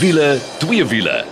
wiele, twee wiele.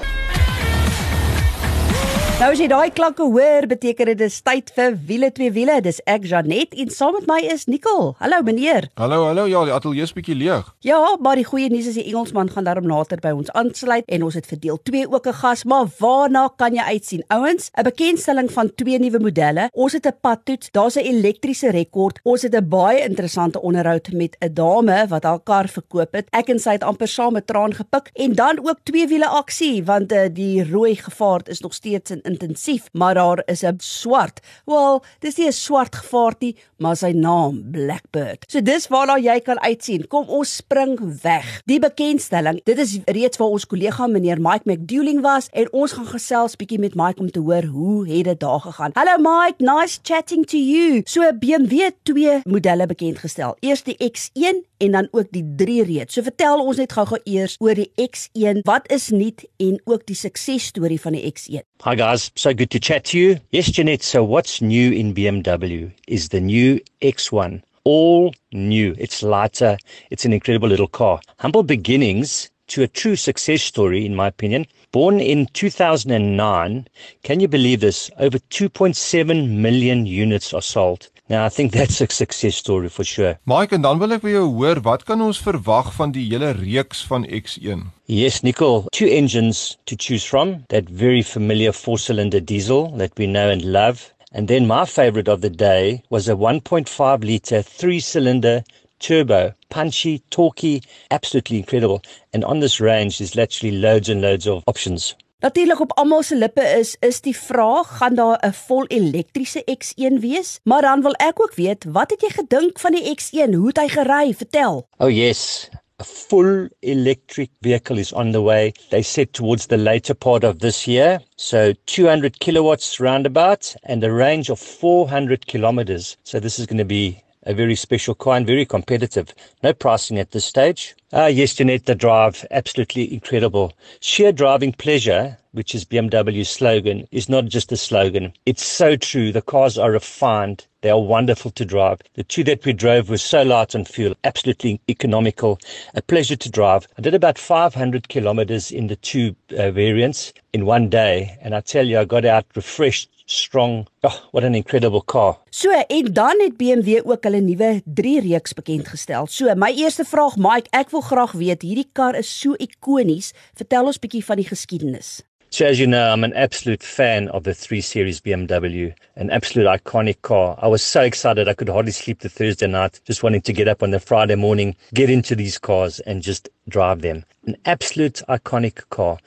Nou as jy daai klanke hoor, beteken dit dis tyd vir wiele twee wiele. Dis ek Janet en saam met my is Nicole. Hallo meneer. Hallo, hallo. Ja, die ateljee is bietjie leeg. Ja, maar die goeie nuus is die Engelsman gaan daarom later by ons aansluit en ons het vir deel 2 ook 'n gas, maar waarna kan jy uitsien? Ouens, 'n bekendstelling van twee nuwe modelle. Ons het 'n padtoets, daar's 'n elektriese rekord. Ons het 'n baie interessante onderhoud met 'n dame wat haar kar verkoop het. Ek en sy het amper saam met traan gepik en dan ook twee wiele aksie want uh, die rooi gevaart is nog steeds in intensief, maar daar is 'n swart. Wel, dis nie 'n swart gevaart nie, maar sy naam Blackbird. So dis waarna jy kan uitsien. Kom ons spring weg. Die bekendstelling, dit is reeds waar ons kollega meneer Mike McDouling was en ons gaan gesels bietjie met Mike om te hoor hoe het dit daar gegaan. Hallo Mike, nice chatting to you. So BMW twee modelle bekend gestel. Eers die X1 en dan ook die 3 reeds. So vertel ons net gou-gou eers oor die X1. Wat is nuut en ook die suksesstorie van die X1? Hi guys, so good to chat to you. Yes, Jeanette, so what's new in BMW is the new X1. All new. It's lighter. It's an incredible little car. Humble beginnings to a true success story, in my opinion. Born in 2009, can you believe this? Over 2.7 million units are sold. Now, I think that's a success story for sure. Mike, en dan wil ek by jou hoor, wat kan ons verwag van die hele reeks van X1? Yes, Nicole, two engines to choose from. That very familiar four cylinder diesel that we know and love. And then my favorite of the day was a 1.5 litre three cylinder turbo, punchy, torquey, absolutely incredible. And on this range, there's literally loads and loads of options. Natuurlik op almal se lippe is is die vraag, gaan daar 'n vol elektriese X1 wees? Maar dan wil ek ook weet, wat het jy gedink van die X1? Hoe het hy gery? Vertel. Oh yes, a full electric vehicle is on the way. They said towards the later part of this year. So 200 kilowatts roundabout and a range of 400 kilometers. So this is going to be a very special and very competitive. No pricing at this stage. Ah, yes, Jeanette, the drive, absolutely incredible. Sheer driving pleasure, which is BMW's slogan, is not just a slogan. It's so true. The cars are refined. They are wonderful to drive. The two that we drove were so light on fuel, absolutely economical, a pleasure to drive. I did about 500 kilometers in the two uh, variants in one day, and I tell you, I got out refreshed, strong. Oh, what an incredible car. So, en dan het BMW ook hulle nuwe 3 reeks bekend gestel. So, my eerste vraag, Mike, ek wil graag weet, hierdie kar is so ikonies. Vertel ons bietjie van die geskiedenis. So as you know, I'm an absolute fan of the 3 Series BMW, an absolute iconic car. I was so excited I could hardly sleep the Thursday night, just wanting to get up on the Friday morning, get into these cars and just drive them. An absolute iconic car.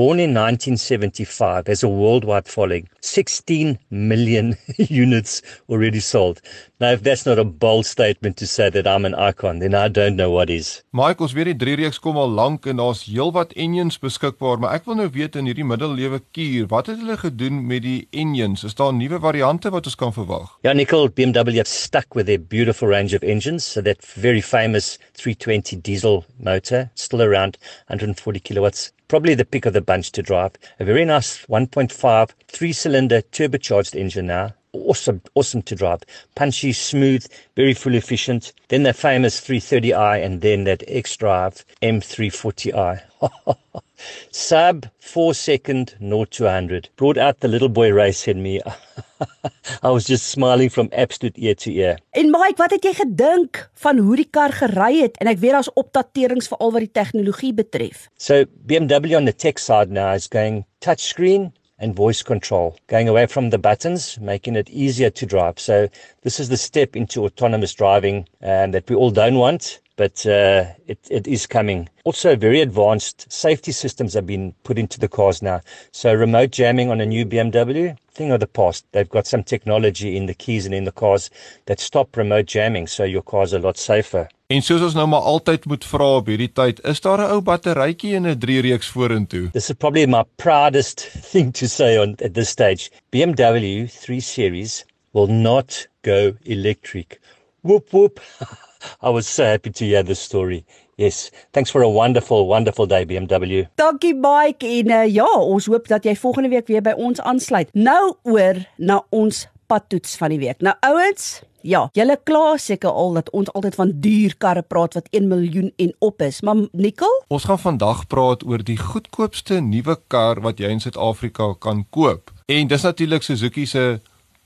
Born in 1975, has a worldwide following, 16 million units already sold. Now, if that's not a bold statement to say that I'm an icon, then I don't know what is. Mike, ons weet die 3 reeks kom al lank en daar's heelwat engines beskikbaar, maar ek wil nou weet in hierdie middellewe kuur, wat het hulle gedoen met die engines? Is daar nuwe variante wat ons kan verwag? Yeah, Nicole, BMW have stuck with their beautiful range of engines. So that very famous 320 diesel motor, still around 140 kilowatts, probably the pick of the bunch to drive. A very nice 1.5 three cylinder turbocharged engine now. Awesome, awesome to drive. Punchy, smooth, very fuel efficient. Then the famous 330i and then that X Drive M340i. Sub four second, 0 to 100. Brought out the little boy race in me. I was just smiling from absolute ear to ear. En Mike, wat het jy gedink van hoe die kar gery het? En ek weet daar's opdaterings veral wat die tegnologie betref. So BMW on the tech side now is going touchscreen and voice control, going away from the buttons, making it easier to drive. So this is the step into autonomous driving um, that we all don't want, but uh, it, it is coming. Also, very advanced safety systems have been put into the cars now. So remote jamming on a new BMW, thing of the past. They've got some technology in the keys and in the cars that stop remote jamming, so your car's a lot safer. En soos ons nou maar altyd moet vra op hierdie tyd, is daar 'n ou batterytjie in 'n 3 reeks vorentoe? This is probably my proudest thing to say on at this stage. BMW 3 Series will not go electric. Whoop whoop. I was so happy to hear this story. Yes, thanks for a wonderful wonderful day BMW. Dankie Mike en uh, ja, ons hoop dat jy volgende week weer by ons aansluit. Nou oor na ons padtoets van die week. Nou ouens, Ja, julle kla seker al dat ons altyd van duur karre praat wat 1 miljoen en op is, maar Nicole, Ons gaan vandag praat oor die goedkoopste nuwe kar wat jy in Suid-Afrika kan koop. En dis natuurlik Suzuki se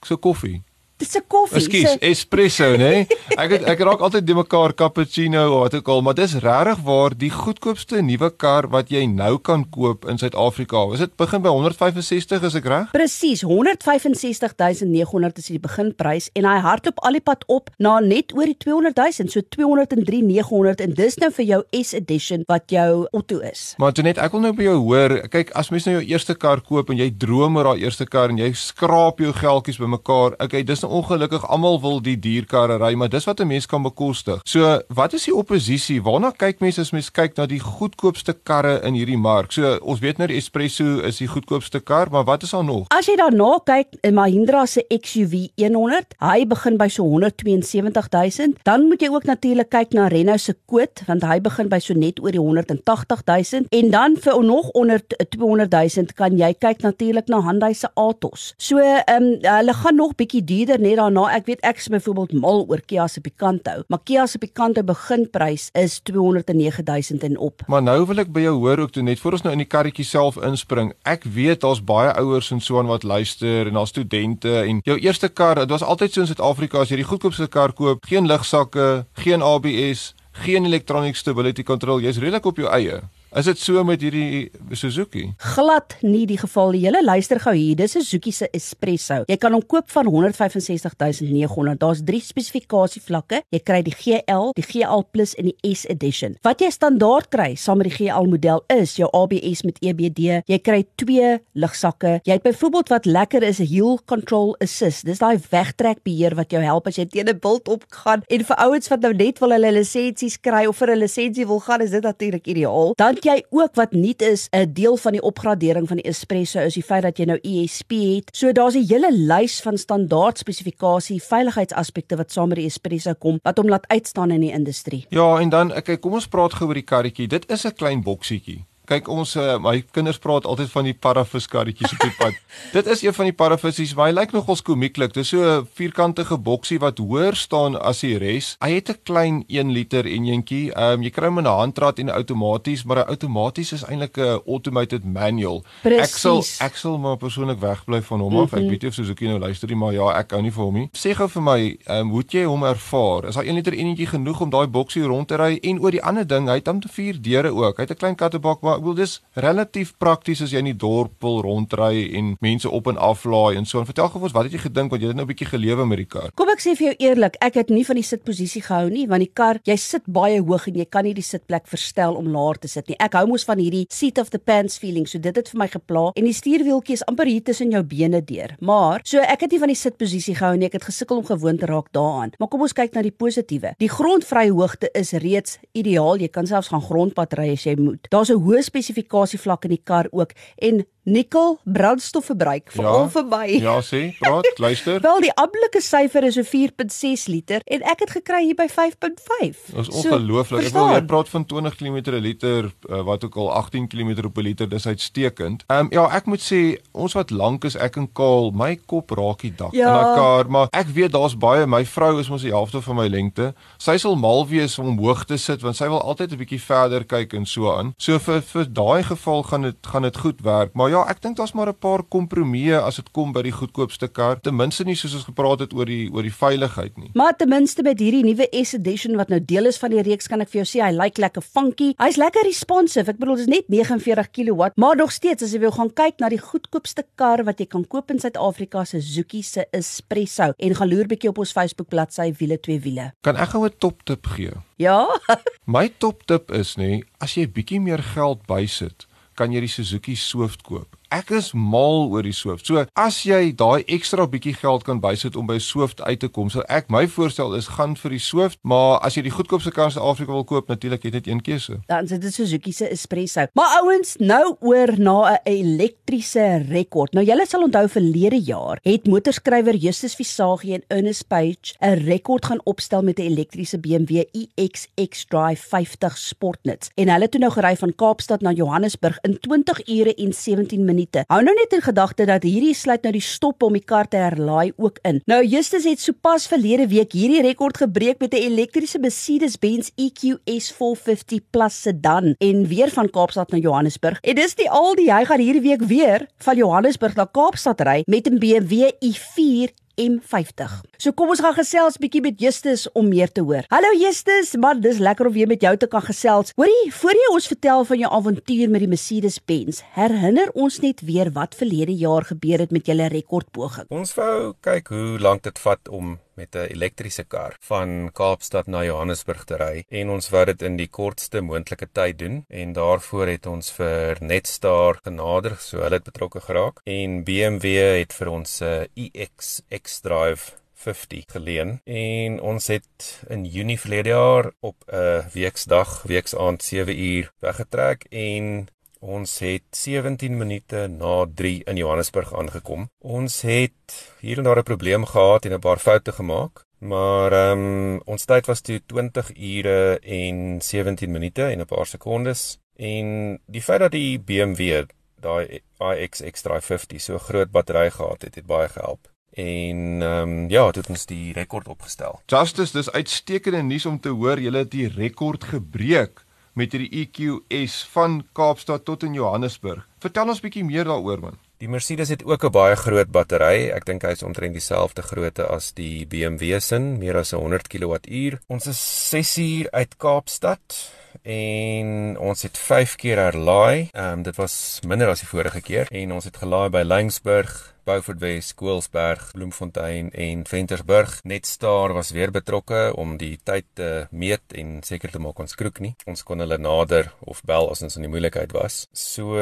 se koffie. Dis 'n koffie. Ekskuus, espresso, né? Nee? Ek het, ek raak altyd die mekaar cappuccino of wat ook al, maar dis regtig waar die goedkoopste nuwe kar wat jy nou kan koop in Suid-Afrika. Is dit begin by 165 is ek reg? Presies, 165900 is die beginprys en hy hardloop al die pad op na net oor die 200 000, so 203900 en dis nou vir jou S edition wat jou Otto is. Maar Janet, ek wil nou by jou hoor. Kyk, as mens nou jou eerste kar koop en jy droom oor daai eerste kar en jy skraap jou geldjies bymekaar. Okay, dis ongelukkig almal wil die dierkarre ry, maar dis wat 'n mens kan bekostig. So, wat is die oppositie? Waarna kyk mense as mens kyk na die goedkoopste karre in hierdie mark? So, ons weet nou die Espresso is die goedkoopste kar, maar wat is daar nog? As jy daarna kyk, 'n Mahindra se XUV 100, hy begin by so 175000. Dan moet jy ook natuurlik kyk na Renault se Kwid, want hy begin by so net oor die 180000 en dan vir nog onder t- 200000 kan jy kyk natuurlik na Hyundai se Atos. So, ehm um, hulle gaan nog bietjie duurder net daarna. Ek weet ek is byvoorbeeld mal oor Kia se Picanto, maar Kia se Picanto beginprys is 209000 en op. Maar nou wil ek by jou hoor ook toe net voor ons nou in die karretjie self inspring. Ek weet daar's baie ouers en so aan wat luister en daar's studente en jou eerste kar, dit was altyd so in Suid-Afrika as jy die goedkoopste kar koop, geen lugsakke, geen ABS, geen electronic stability control, jy's redelik op jou eie. Is dit so met hierdie Suzuki? glad nie die geval nie. Julle luister gou hier. Dis 'n Suzuki se Espresso. Jy kan hom koop van 165900. Daar's drie spesifikasievlakke. Jy kry die GL, die GL Plus en die S Edition. Wat jy standaard kry saam met die GL model is jou ABS met EBD. Jy kry twee lugsakke. Jy het byvoorbeeld wat lekker is 'n Hill Control Assist. Dis daai wegtrekbeheer wat jou help as jy teen 'n bult opgaan. En vir ouens wat nou net wil hulle lisensies kry of vir 'n lisensie wil gaan, is dit natuurlik ideaal. Dan het jy ook wat nuut is, 'n deel van die opgradering van die Espresso is die feit dat jy nou ESP het. So daar's 'n hele lys van standaard spesifikasie veiligheidsaspekte wat saam met die Espresso kom wat hom laat uitstaan in die industrie. Ja, en dan kyk, kom ons praat gou oor die karretjie. Dit is 'n klein boksietjie. Kyk ons uh, my kinders praat altyd van die parafus karretjies op die pad. Dit is een van die parafusies, maar hy lyk nogals komieklik. Dis so 'n vierkantige boksie wat hoër staan as die res. Hy het 'n klein 1 liter enjintjie. Ehm um, jy kry hom in 'n handrat en outomaties, maar 'n outomaties is eintlik 'n automated manual. Ek sal ek sal maar persoonlik wegbly van hom af. Ek weet nie of Suzuki nou luister nie, maar ja, ek hou nie vir hom nie. Sê gou vir my, ehm um, hoe het jy hom ervaar? Is daai 1 liter enjintjie genoeg om daai boksie rond te ry? En oor die ander ding, hy het hom te vier deure ook. Hy het 'n klein kattebak, maar ek wil dis relatief prakties as jy in die dorp wil rondry en mense op en af laai en so. En vertel gou vir ons, wat het jy gedink want jy het nou 'n bietjie gelewe met die kar? Kom ek sê vir jou eerlik, ek het nie van die sitposisie gehou nie, want die kar, jy sit baie hoog en jy kan nie die sitplek verstel om laer te sit nie. Ek hou mos van hierdie seat of the pants feeling, so dit het vir my gepla en die stuurwieltjie is amper hier tussen jou bene deur. Maar so ek het nie van die sitposisie gehou nie, ek het gesukkel om gewoon te raak daaraan. Maar kom ons kyk na die positiewe. Die grondvryhoogte is reeds ideaal. Jy kan selfs gaan grondpad ry as jy moet. Daar's 'n hoë spesifikasievlak in die kar ook en nikkel brandstofverbruik veral vir my. Ja, sê, praat, luister. Wel die amptelike syfer is so 4.6 liter en ek het gekry hier by 5.5. Dit is ongelooflik. Ek wil jy praat van 20 km per liter uh, wat ook al 18 km op 'n liter, dis uitstekend. Ehm um, ja, ek moet sê ons wat lank is ek en Kaal, my kop raak die dak Ja. in kar, maar ek weet daar's baie my vrou is mos die helfte van my lengte. Sy sal mal wees om hoog te sit want sy wil altyd 'n bietjie verder kyk en so aan. So vir vir daai geval gaan dit gaan dit goed werk. Maar ja, ek dink daar's maar 'n paar kompromieë as dit kom by die goedkoopste kar. Ten minste nie soos ons gepraat het oor die oor die veiligheid nie. Maar ten minste met hierdie nuwe S edition wat nou deel is van die reeks kan ek vir jou sê hy lyk lekker funky. Hy's lekker responsive. Ek bedoel dis net 49 kW, maar nog steeds as jy wil gaan kyk na die goedkoopste kar wat jy kan koop in Suid-Afrika se Suzuki se Espresso en gaan loer bietjie op ons Facebook bladsy wiele twee wiele. Kan ek gou 'n top tip gee? Ja? My top tip is nê, as jy bietjie meer geld bysit, kan jy die Suzuki Swift koop. Ek is mal oor die Swift. So as jy daai ekstra bietjie geld kan bysit om by Swift uit te kom, so ek my voorstel is gaan vir die Swift, maar as jy die goedkoopste kar in Suid-Afrika wil koop, natuurlik het net een keuse. Dan sit dit Suzuki se Espresso. Maar ouens, nou oor na 'n elektriese rekord. Nou julle sal onthou verlede jaar het motorskrywer Justus Visagie en Ernest Page 'n rekord gaan opstel met 'n elektriese BMW iX xDrive 50 Sportnuts. En hulle het toe nou gery van Kaapstad na Johannesburg in 20 ure en 17 minute minute. Hou nou net in gedagte dat hierdie sluit nou die stop om die kar te herlaai ook in. Nou Justus het sopas verlede week hierdie rekord gebreek met 'n elektriese Mercedes-Benz EQS 450 Plus sedan en weer van Kaapstad na Johannesburg. En dis die al die hy gaan hierdie week weer van Johannesburg na Kaapstad ry met 'n BMW i4 M50. So kom ons gaan gesels bietjie met Justus om meer te hoor. Hallo Justus, man, dis lekker om weer met jou te kan gesels. Hoorie, voor jy ons vertel van jou avontuur met die Mercedes-Benz, herinner ons net weer wat verlede jaar gebeur het met julle rekordpoging. Ons wou kyk hoe lank dit vat om met 'n elektriese kar van Kaapstad na Johannesburg te ry en ons wou dit in die kortste moontlike tyd doen en daarvoor het ons vir Netstar genader so hulle het betrokke geraak. En BMW het vir ons 'n iX xDrive 50 geleen. En ons het in Junie verlede jaar op 'n weksdag weksaand 7 uur weggetrek en Ons het 17 minute na 3 in Johannesburg aangekom. Ons het hier en daar 'n probleem gehad en 'n paar foute gemaak, maar ehm um, ons tyd was toe 20 ure en 17 minute en 'n paar sekondes. En die feit dat die BMW daai iX Extra 50 so groot battery gehad het, het baie gehelp. En ehm um, ja, dit het ons die rekord opgestel. Justice, dis uitstekende nuus om te hoor jy het die rekord gebreek met hierdie EQS van Kaapstad tot in Johannesburg. Vertel ons bietjie meer daaroor man. Die Mercedes het ook 'n baie groot battery. Ek dink hy is omtrent dieselfde grootte as die BMW se, meer as 100 kWh. Ons is 6 uur uit Kaapstad en ons het 5 keer herlaai. Ehm um, dit was minder as die vorige keer en ons het gelaai by Laingsburg, Beaufort West, Koelsberg, Bloemfontein en Ventersburg. Netstar was weer betrokke om die tyd te meet en seker te maak ons kroek nie. Ons kon hulle nader of bel as ons in die moeilikheid was. So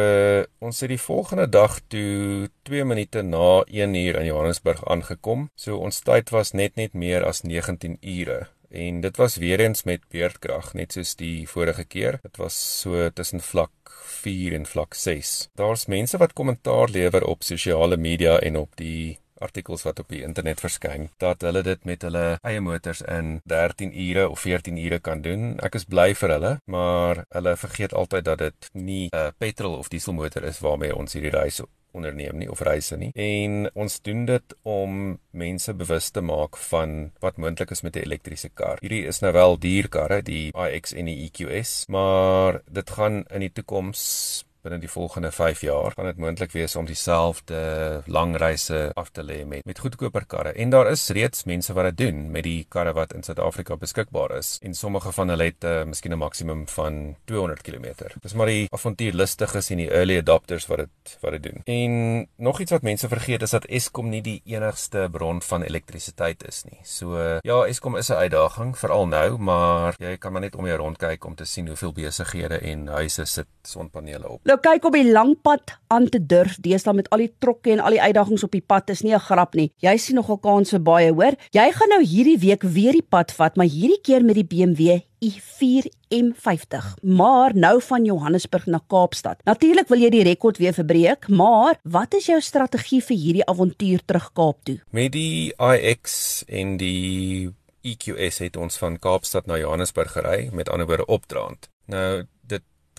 ons het die volgende dag toe 2 minute na 1 uur in Johannesburg aangekom. So ons tyd was net net meer as 19 ure en dit was weer eens met beerdkrag net soos die vorige keer. Dit was so tussen vlak 4 en vlak 6. Daar's mense wat kommentaar lewer op sosiale media en op die artikels wat op die internet verskyn dat hulle dit met hulle eie motors in 13 ure of 14 ure kan doen. Ek is bly vir hulle, maar hulle vergeet altyd dat dit nie 'n petrol of dieselmotor is waarmee ons hierdie reis onderneem nie of reise nie. En ons doen dit om mense bewus te maak van wat moontlik is met 'n elektriese kar. Hierdie is nou wel duur karre, die iX en die EQS, maar dit gaan in die toekoms binne die volgende 5 jaar gaan dit moontlik wees om dieselfde lang reise af te lê met met goedkoper karre. En daar is reeds mense wat dit doen met die karre wat in Suid-Afrika beskikbaar is. En sommige van hulle het uh, miskien 'n maksimum van 200 km. Dis maar die avontuurlustiges en die early adopters wat dit wat dit doen. En nog iets wat mense vergeet is dat Eskom nie die enigste bron van elektrisiteit is nie. So uh, ja, Eskom is 'n uitdaging veral nou, maar jy kan maar net om jou rond kyk om te sien hoeveel besighede en huise sit sonpanele op. Nou kyk op die lang pad aan te durf, deesdae met al die trokke en al die uitdagings op die pad is nie 'n grap nie. Jy sien nogal kans vir baie, hoor. Jy gaan nou hierdie week weer die pad vat, maar hierdie keer met die BMW i4 M50, maar nou van Johannesburg na Kaapstad. Natuurlik wil jy die rekord weer verbreek, maar wat is jou strategie vir hierdie avontuur terug Kaap toe? Met die iX en die EQS het ons van Kaapstad na Johannesburg gery, met ander woorde opdraand. Nou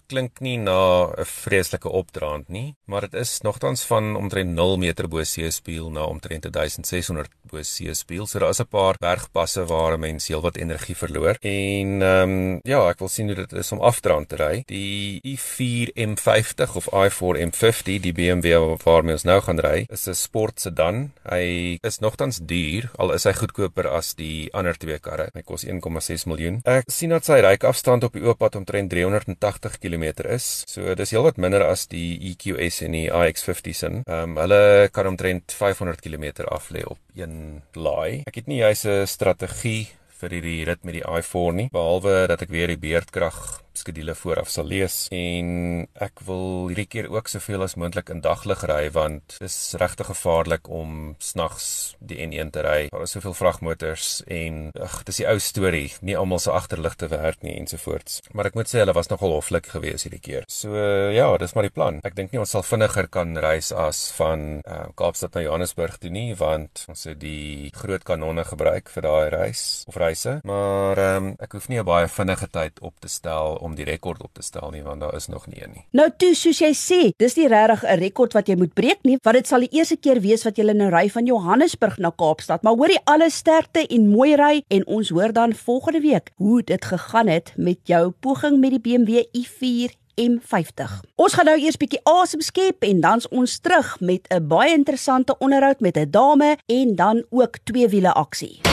klink nie na 'n vreeslike opdraand nie, maar dit is nogtans van omtrent 0 meter bo seespieël na omtrent 1600 bo seespieël. So daar is 'n paar bergpasse waar mense heelwat energie verloor. En ehm um, ja, ek wil sien hoe dit is om afdraand te ry. Die i4 M50 of i4 M50, die BMW waarmee ons nou gaan ry, is 'n sport sedan. Hy is nogtans duur, al is hy goedkoper as die ander twee karre. Hy kos 1,6 miljoen. Ek sien dat sy ryafstand op die oop pad omtrent 380 km km is. So dis heelwat minder as die EQS en die iX50 sin. Ehm um, hulle kan omtrent 500 km af lê op een laai. Ek het nie juis 'n strategie vir hierdie rit met die i4 nie, behalwe dat ek weer die beerdkrag skedule vooraf sal lees en ek wil hierdie keer ook soveel as moontlik in daglig ry want dit is regtig gevaarlik om snags die N1 te ry. Daar is soveel vragmotors en ag, dis die ou storie, nie almal se agterligte werk nie ensovoorts. Maar ek moet sê hulle was nogal hoflik geweest hierdie keer. So ja, dis maar die plan. Ek dink nie ons sal vinniger kan reis as van uh, Kaapstad na Johannesburg toe nie want ons het die groot kanonne gebruik vir daai reis of reise. Maar um, ek hoef nie 'n baie vinnige tyd op te stel om die rekord op te stel nie want daar is nog nie een nie. Nou toe soos jy sê, dis nie regtig 'n rekord wat jy moet breek nie, want dit sal die eerste keer wees wat jy nou ry van Johannesburg na Kaapstad. Maar hoorie alle sterkte en mooi ry en ons hoor dan volgende week hoe dit gegaan het met jou poging met die BMW i4 M50. Ons gaan nou eers bietjie asem skep en dan's ons terug met 'n baie interessante onderhoud met 'n dame en dan ook twee wiele aksie.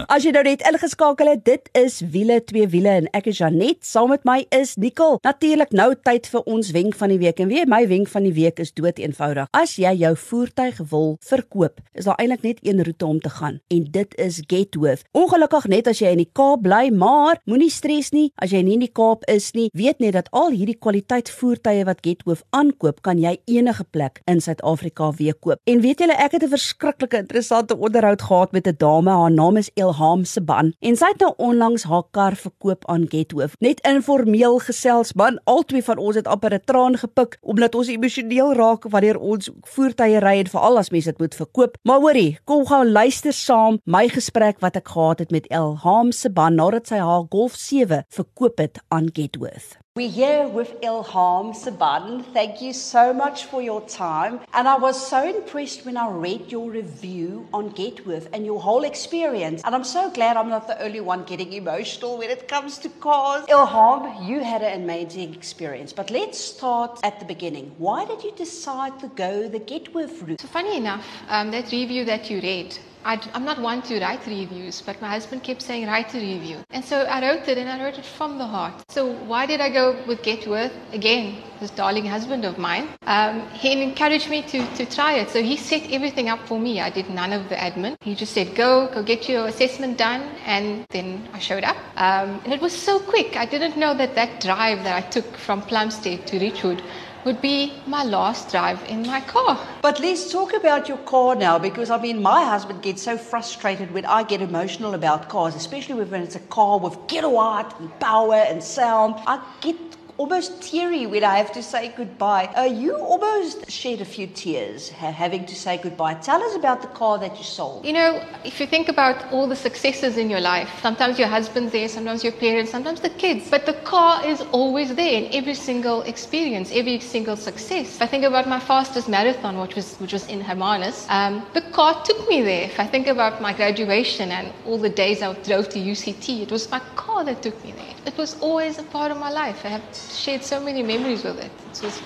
probleme. As jy nou net ingeskakel het, dit is wiele twee wiele en ek is Janet, saam met my is Nicole. Natuurlik nou tyd vir ons wenk van die week en weet my wenk van die week is dood eenvoudig. As jy jou voertuig wil verkoop, is daar eintlik net een roete om te gaan en dit is Getworth. Ongelukkig net as jy in die Kaap bly, maar moenie stres nie as jy nie in die Kaap is nie. Weet net dat al hierdie kwaliteit voertuie wat Getworth aankoop, kan jy enige plek in Suid-Afrika weer koop. En weet julle, ek het 'n verskriklike interessante onderhoud gehad met 'n dame. Haar naam is Ilham se ban en sy het nou onlangs haar kar verkoop aan Gethoof. Net informeel gesels man, albei van ons het amper 'n traan gepik omdat ons emosioneel raak wanneer ons voertuie ry en veral as mense dit moet verkoop. Maar hoorie, kom gou luister saam my gesprek wat ek gehad het met Ilham se ban nadat sy haar Golf 7 verkoop het aan Gethoof. We're here with Ilham Saban. Thank you so much for your time. And I was so impressed when I read your review on Getworth and your whole experience. And I'm so glad I'm not the only one getting emotional when it comes to cars. Ilham, you had an amazing experience. But let's start at the beginning. Why did you decide to go the Getworth route? So funny enough, um, that review that you read, i am not one to write reviews, but my husband kept saying, write a review. And so I wrote it and I wrote it from the heart. So why did I go with Getworth? Again, this darling husband of mine. Um, he encouraged me to, to try it. So he set everything up for me. I did none of the admin. He just said, go, go get your assessment done. And then I showed up. Um, and it was so quick. I didn't know that that drive that I took from Plumstead to Richwood would be my last drive in my car. But let's talk about your car now because I mean, my husband gets so frustrated when I get emotional about cars, especially when it's a car with kilowatt and power and sound. I get almost teary when I have to say goodbye. Uh, you almost shed a few tears having to say goodbye. Tell us about the car that you sold. You know, if you think about all the successes in your life, sometimes your husband's there, sometimes your parents, sometimes the kids, but the car is always there in every single experience, every single success. If I think about my fastest marathon, which was which was in Hermanus, um, the car took me there. If I think about my graduation and all the days I drove to UCT, it was my car that took me there. It was always a part of my life. I have shared so many memories with it. It was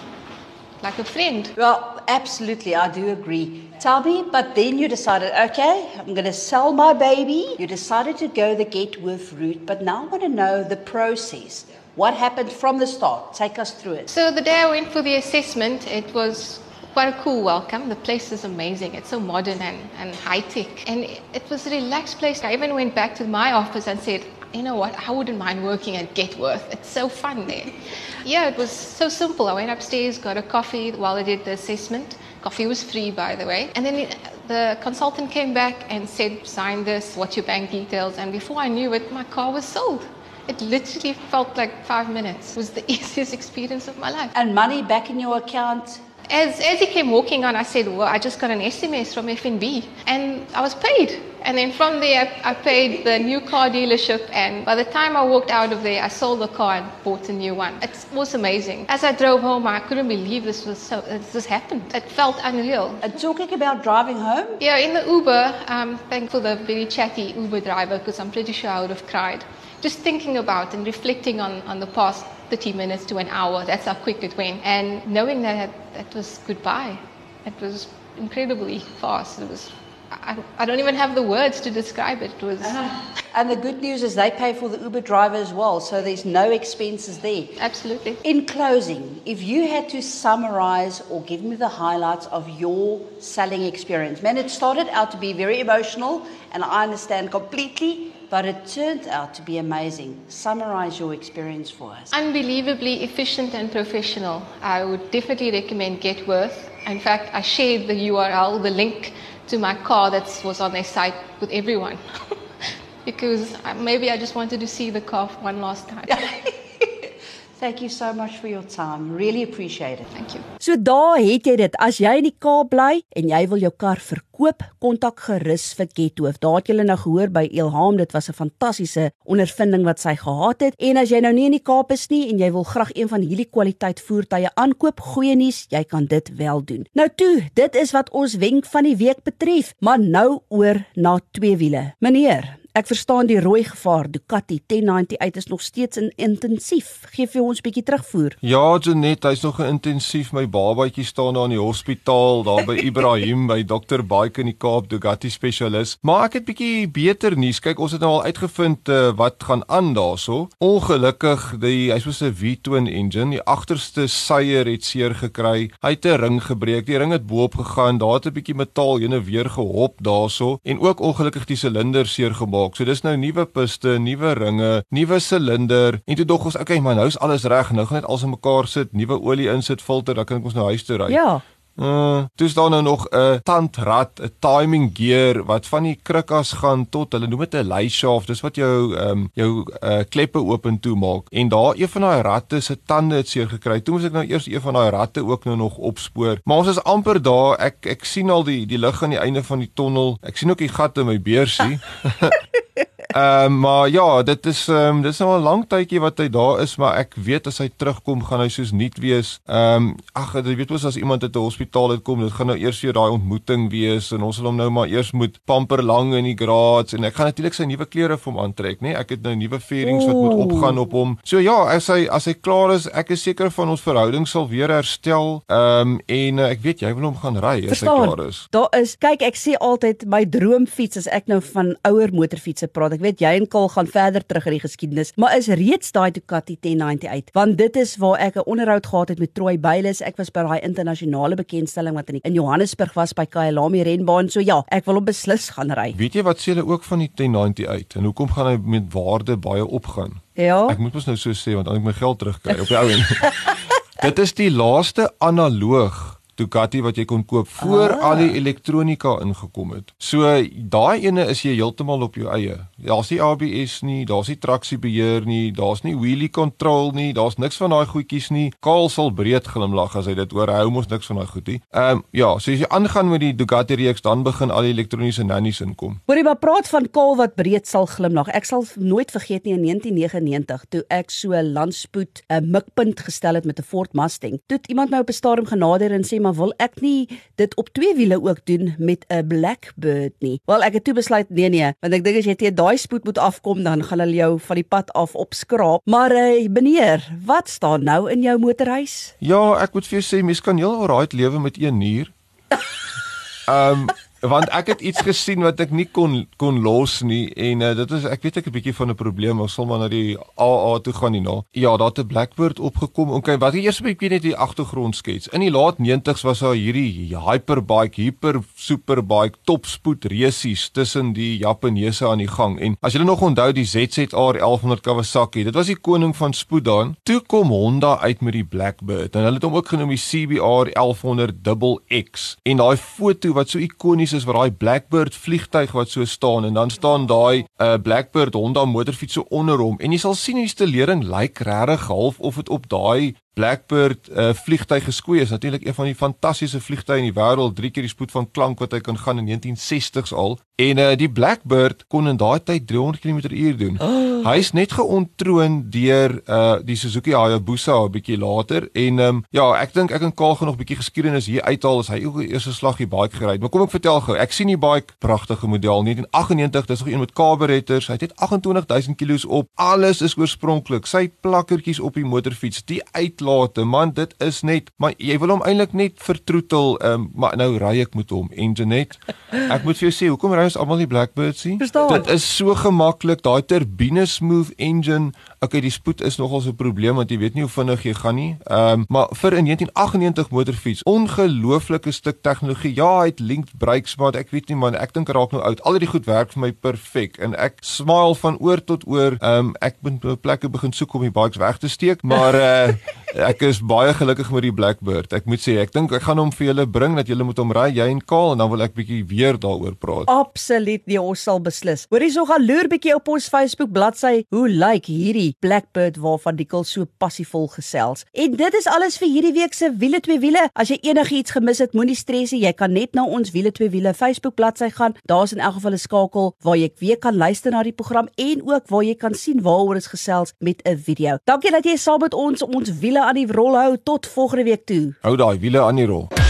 like a friend. Well, absolutely, I do agree. Tell me, but then you decided, okay, I'm going to sell my baby. You decided to go the Getworth route, but now I want to know the process. What happened from the start? Take us through it. So the day I went for the assessment, it was quite a cool welcome. The place is amazing. It's so modern and, and high tech. And it was a relaxed place. I even went back to my office and said, you know what, I wouldn't mind working at Getworth. It's so fun there. Yeah, it was so simple. I went upstairs, got a coffee while I did the assessment. Coffee was free, by the way. And then the consultant came back and said, sign this, what's your bank details? And before I knew it, my car was sold. It literally felt like five minutes. It was the easiest experience of my life. And money back in your account? As, as he came walking on, I said, well, I just got an SMS from FNB. And I was paid. And then from there, I paid the new car dealership. And by the time I walked out of there, I sold the car and bought a new one. It was amazing. As I drove home, I couldn't believe this was so. This happened. It felt unreal. And talking about driving home. Yeah, in the Uber, um, I'm thankful the very chatty Uber driver because I'm pretty sure I would have cried. Just thinking about and reflecting on, on the past 30 minutes to an hour. That's how quick it went. And knowing that that was goodbye. It was incredibly fast. It was I, I, don't even have the words to describe it. It was. Uh-huh. And the good news is they pay for the Uber driver as well, so there's no expenses there. Absolutely. In closing, if you had to summarize or give me the highlights of your selling experience, man, it started out to be very emotional, and I understand completely. But it turned out to be amazing. Summarize your experience for us. Unbelievably efficient and professional. I would definitely recommend Getworth. In fact, I shared the URL, the link to my car that was on their site with everyone. because uh, maybe I just wanted to see the car one last time. Thank you so much for your time. Really appreciate it. Thank you. So daar het jy dit. As jy in die Kaap bly en jy wil jou kar verkoop, kontak gerus vir Gethoof. Daar het jy nou gehoor by Ilham, dit was 'n fantastiese ondervinding wat sy gehad het. En as jy nou nie in die Kaap is nie en jy wil graag een van hierdie kwaliteit voertuie aankoop, goeie nuus, jy kan dit wel doen. Nou toe, dit is wat ons wenk van die week betref, maar nou oor na twee wiele. Meneer, Ek verstaan die rooi gevaar Ducati 1098 is nog steeds in intensief. Geef vir ons 'n bietjie terugvoer. Ja, Janet, hy's nog intensief. My babatjie staan daar in die hospitaal, daar by Ibrahim by Dr. Baike in die Kaap, Ducati spesialis. Maar ek het bietjie beter nuus. Kyk, ons het nou al uitgevind uh, wat gaan aan daarso. Ongelukkig, die hy's so 'n V-twin engine. Die agterste seier het seer gekry. Hy het 'n ring gebreek. Die ring het bo-op gegaan. Daar het 'n bietjie metaal heen en weer gehop daarso en ook ongelukkig die silinder seer gemaak gemaak. So dis nou nuwe piste, nuwe ringe, nuwe silinder. En toe dog ons, okay, maar nou is alles reg. Nou gaan alles in mekaar sit, nuwe olie insit, filter, dan kan ek ons nou huis toe ry. Ja. Uh, dis dan nou nog 'n tandrad, 'n timing gear wat van die krukkas gaan tot hulle noem dit 'n lay shaft. Dis wat jou ehm um, jou uh, kleppe oop en toe maak. En daar een van daai ratte se tande het seer gekry. Toe moet ek nou eers een van daai ratte ook nou nog opspoor. Maar ons is amper daar. Ek ek sien al die die lig aan die einde van die tonnel. Ek sien ook die gat in my beursie. Ehm uh, maar ja, dit is ehm um, dis nou 'n lang tydjie wat hy daar is, maar ek weet as hy terugkom gaan hy soos nuut wees. Ehm um, ag, jy weet mos as iemand uit 'n hospitaal uitkom, dit gaan nou eers weer daai ontmoeting wees en ons sal hom nou maar eers moet pamper lang in die graads en ek gaan natuurlik sy nuwe klere vir hom aantrek, nê? Nee? Ek het nou nuwe fairings wat moet opgaan op hom. So ja, as hy as hy klaar is, ek is seker van ons verhouding sal weer herstel. Ehm um, en uh, ek weet jy wil hom gaan ry as Verstaan, hy klaar is. Daar is, kyk, ek sê altyd my droomfiets as ek nou van ouer motorfietsse praat. Ek weet jy en Kol gaan verder terug in die geskiedenis, maar is reeds daai Ducati 1090 uit, want dit is waar ek 'n onderhoud gehad het met Troy Bayliss. Ek was by daai internasionale bekendstelling wat in, in Johannesburg was by Kyalami renbaan. So ja, ek wil hom beslis gaan ry. Weet jy wat sê hulle ook van die 1090 uit en hoekom gaan hy met waarde baie opgaan? Ja. Ek moet mos nou so sê want dan ek my geld terugkry op die ou end. Dit is die laaste analoog Ducati wat jy kon koop voor ah. al die elektronika ingekom het. So daai ene is jy heeltemal op jou eie. Daar's nie ABS nie, daar's nie traksiebeheer nie, daar's nie wheelie control nie, daar's niks van daai goedjies nie. Kaal sal breed glimlag as hy dit hoor. Hou mos niks van daai goed nie. Ehm um, ja, so as jy aangaan met die Ducati reeks dan begin al die elektroniese nannies inkom. Hoorie maar praat van Kaal wat breed sal glimlag. Ek sal nooit vergeet nie in 1999 toe ek so landspoed 'n mikpunt gestel het met 'n Ford Mustang. Toe iemand my op 'n stadium genader en sê maar wil ek nie dit op twee wiele ook doen met 'n Blackbird nie. Wel ek het toe besluit nee nee, want ek dink as jy teen daai spoed moet afkom dan gaan hulle jou van die pad af opskraap. Maar eh meneer, wat staan nou in jou motorhuis? Ja, ek moet vir jou sê mens kan heel alright lewe met een nier. Ehm um, want ek het iets gesien wat ek nie kon kon los nie en uh, dit is ek weet ek 'n bietjie van 'n probleem sal maar na die AA toe gaan nie nou. Ja, daar het 'n Blackbird opgekom. Okay, wat eers 'n bietjie net die agtergrond skets. In die laat 90's was daar hierdie hyperbike, hyper superbike, topspoed resies tussen die Japaneese aan die gang. En as julle nog onthou die ZZR 1100 Kawasaki, dit was die koning van spoed daan. Toe kom Honda uit met die Blackbird en hulle het hom ook genoem die CBR 1100 XX. En daai foto wat so ikonies is waar daai Blackbird vliegtyg wat so staan en dan staan daai 'n uh, Blackbird Honda motorfiets so onder hom en jy sal sien die installering lyk regtig half of dit op daai Blackbird uh, vliegtyg geskoei is natuurlik een van die fantastiese vliegtye in die wêreld, drie keer die spoed van klank wat hy kan gaan in 1960s al. En uh, die Blackbird kon in daai tyd 300 km/h doen. Oh. Hy is net geontroon deur uh, die Suzuki Hayabusa 'n bietjie later en um, ja, ek dink ek en Kaal gaan nog 'n bietjie geskiedenis hier uithaal as hy ook die eerste slag die bike gery het. Maar kom ek vertel gou, ek sien die bike, pragtige model 1998, dis nog een met carburetors. Hy het 28000 kg op. Alles is oorspronklik. Sy plakkertjies op die motorfiets, die uit uitlate. Man, dit is net, maar jy wil hom eintlik net vertroetel. Um, maar nou ry ek met hom engine net. Ek moet vir jou sê, hoekom ry ons almal die Blackbird sien? Dit is so gemaklik, daai turbine smooth engine. Okay, die spoed is nogal so 'n probleem want jy weet nie hoe vinnig jy gaan nie. Um, maar vir 'n 1998 motorfiets, ongelooflike stuk tegnologie. Ja, hy het linked brakes, maar ek weet nie man, ek dink raak nou oud. Al die goed werk vir my perfek en ek smile van oor tot oor. Um, ek moet plekke begin soek om die bikes weg te steek, maar uh ek is baie gelukkig met die Blackbird. Ek moet sê, ek dink ek gaan hom vir julle bring dat julle moet hom ry, jy en Kaal en dan wil ek bietjie weer daaroor praat. Absoluut, nee, ons sal beslis. Hoorie so gaan loer bietjie op ons Facebook bladsy. Hoe lyk like hierdie Blackbird waarvan Dikkel so passievol gesels? En dit is alles vir hierdie week se wiele twee wiele. As jy enigiets gemis het, moenie stres nie. Jy kan net na ons wiele twee wiele Facebook bladsy gaan. Daar's in elk geval 'n skakel waar jy weer kan luister na die program en ook waar jy kan sien waaroor ons gesels met 'n video. Dankie dat jy saam met ons ons wiele aan die rol hou tot volgende week toe. Hou daai wiele aan die rol.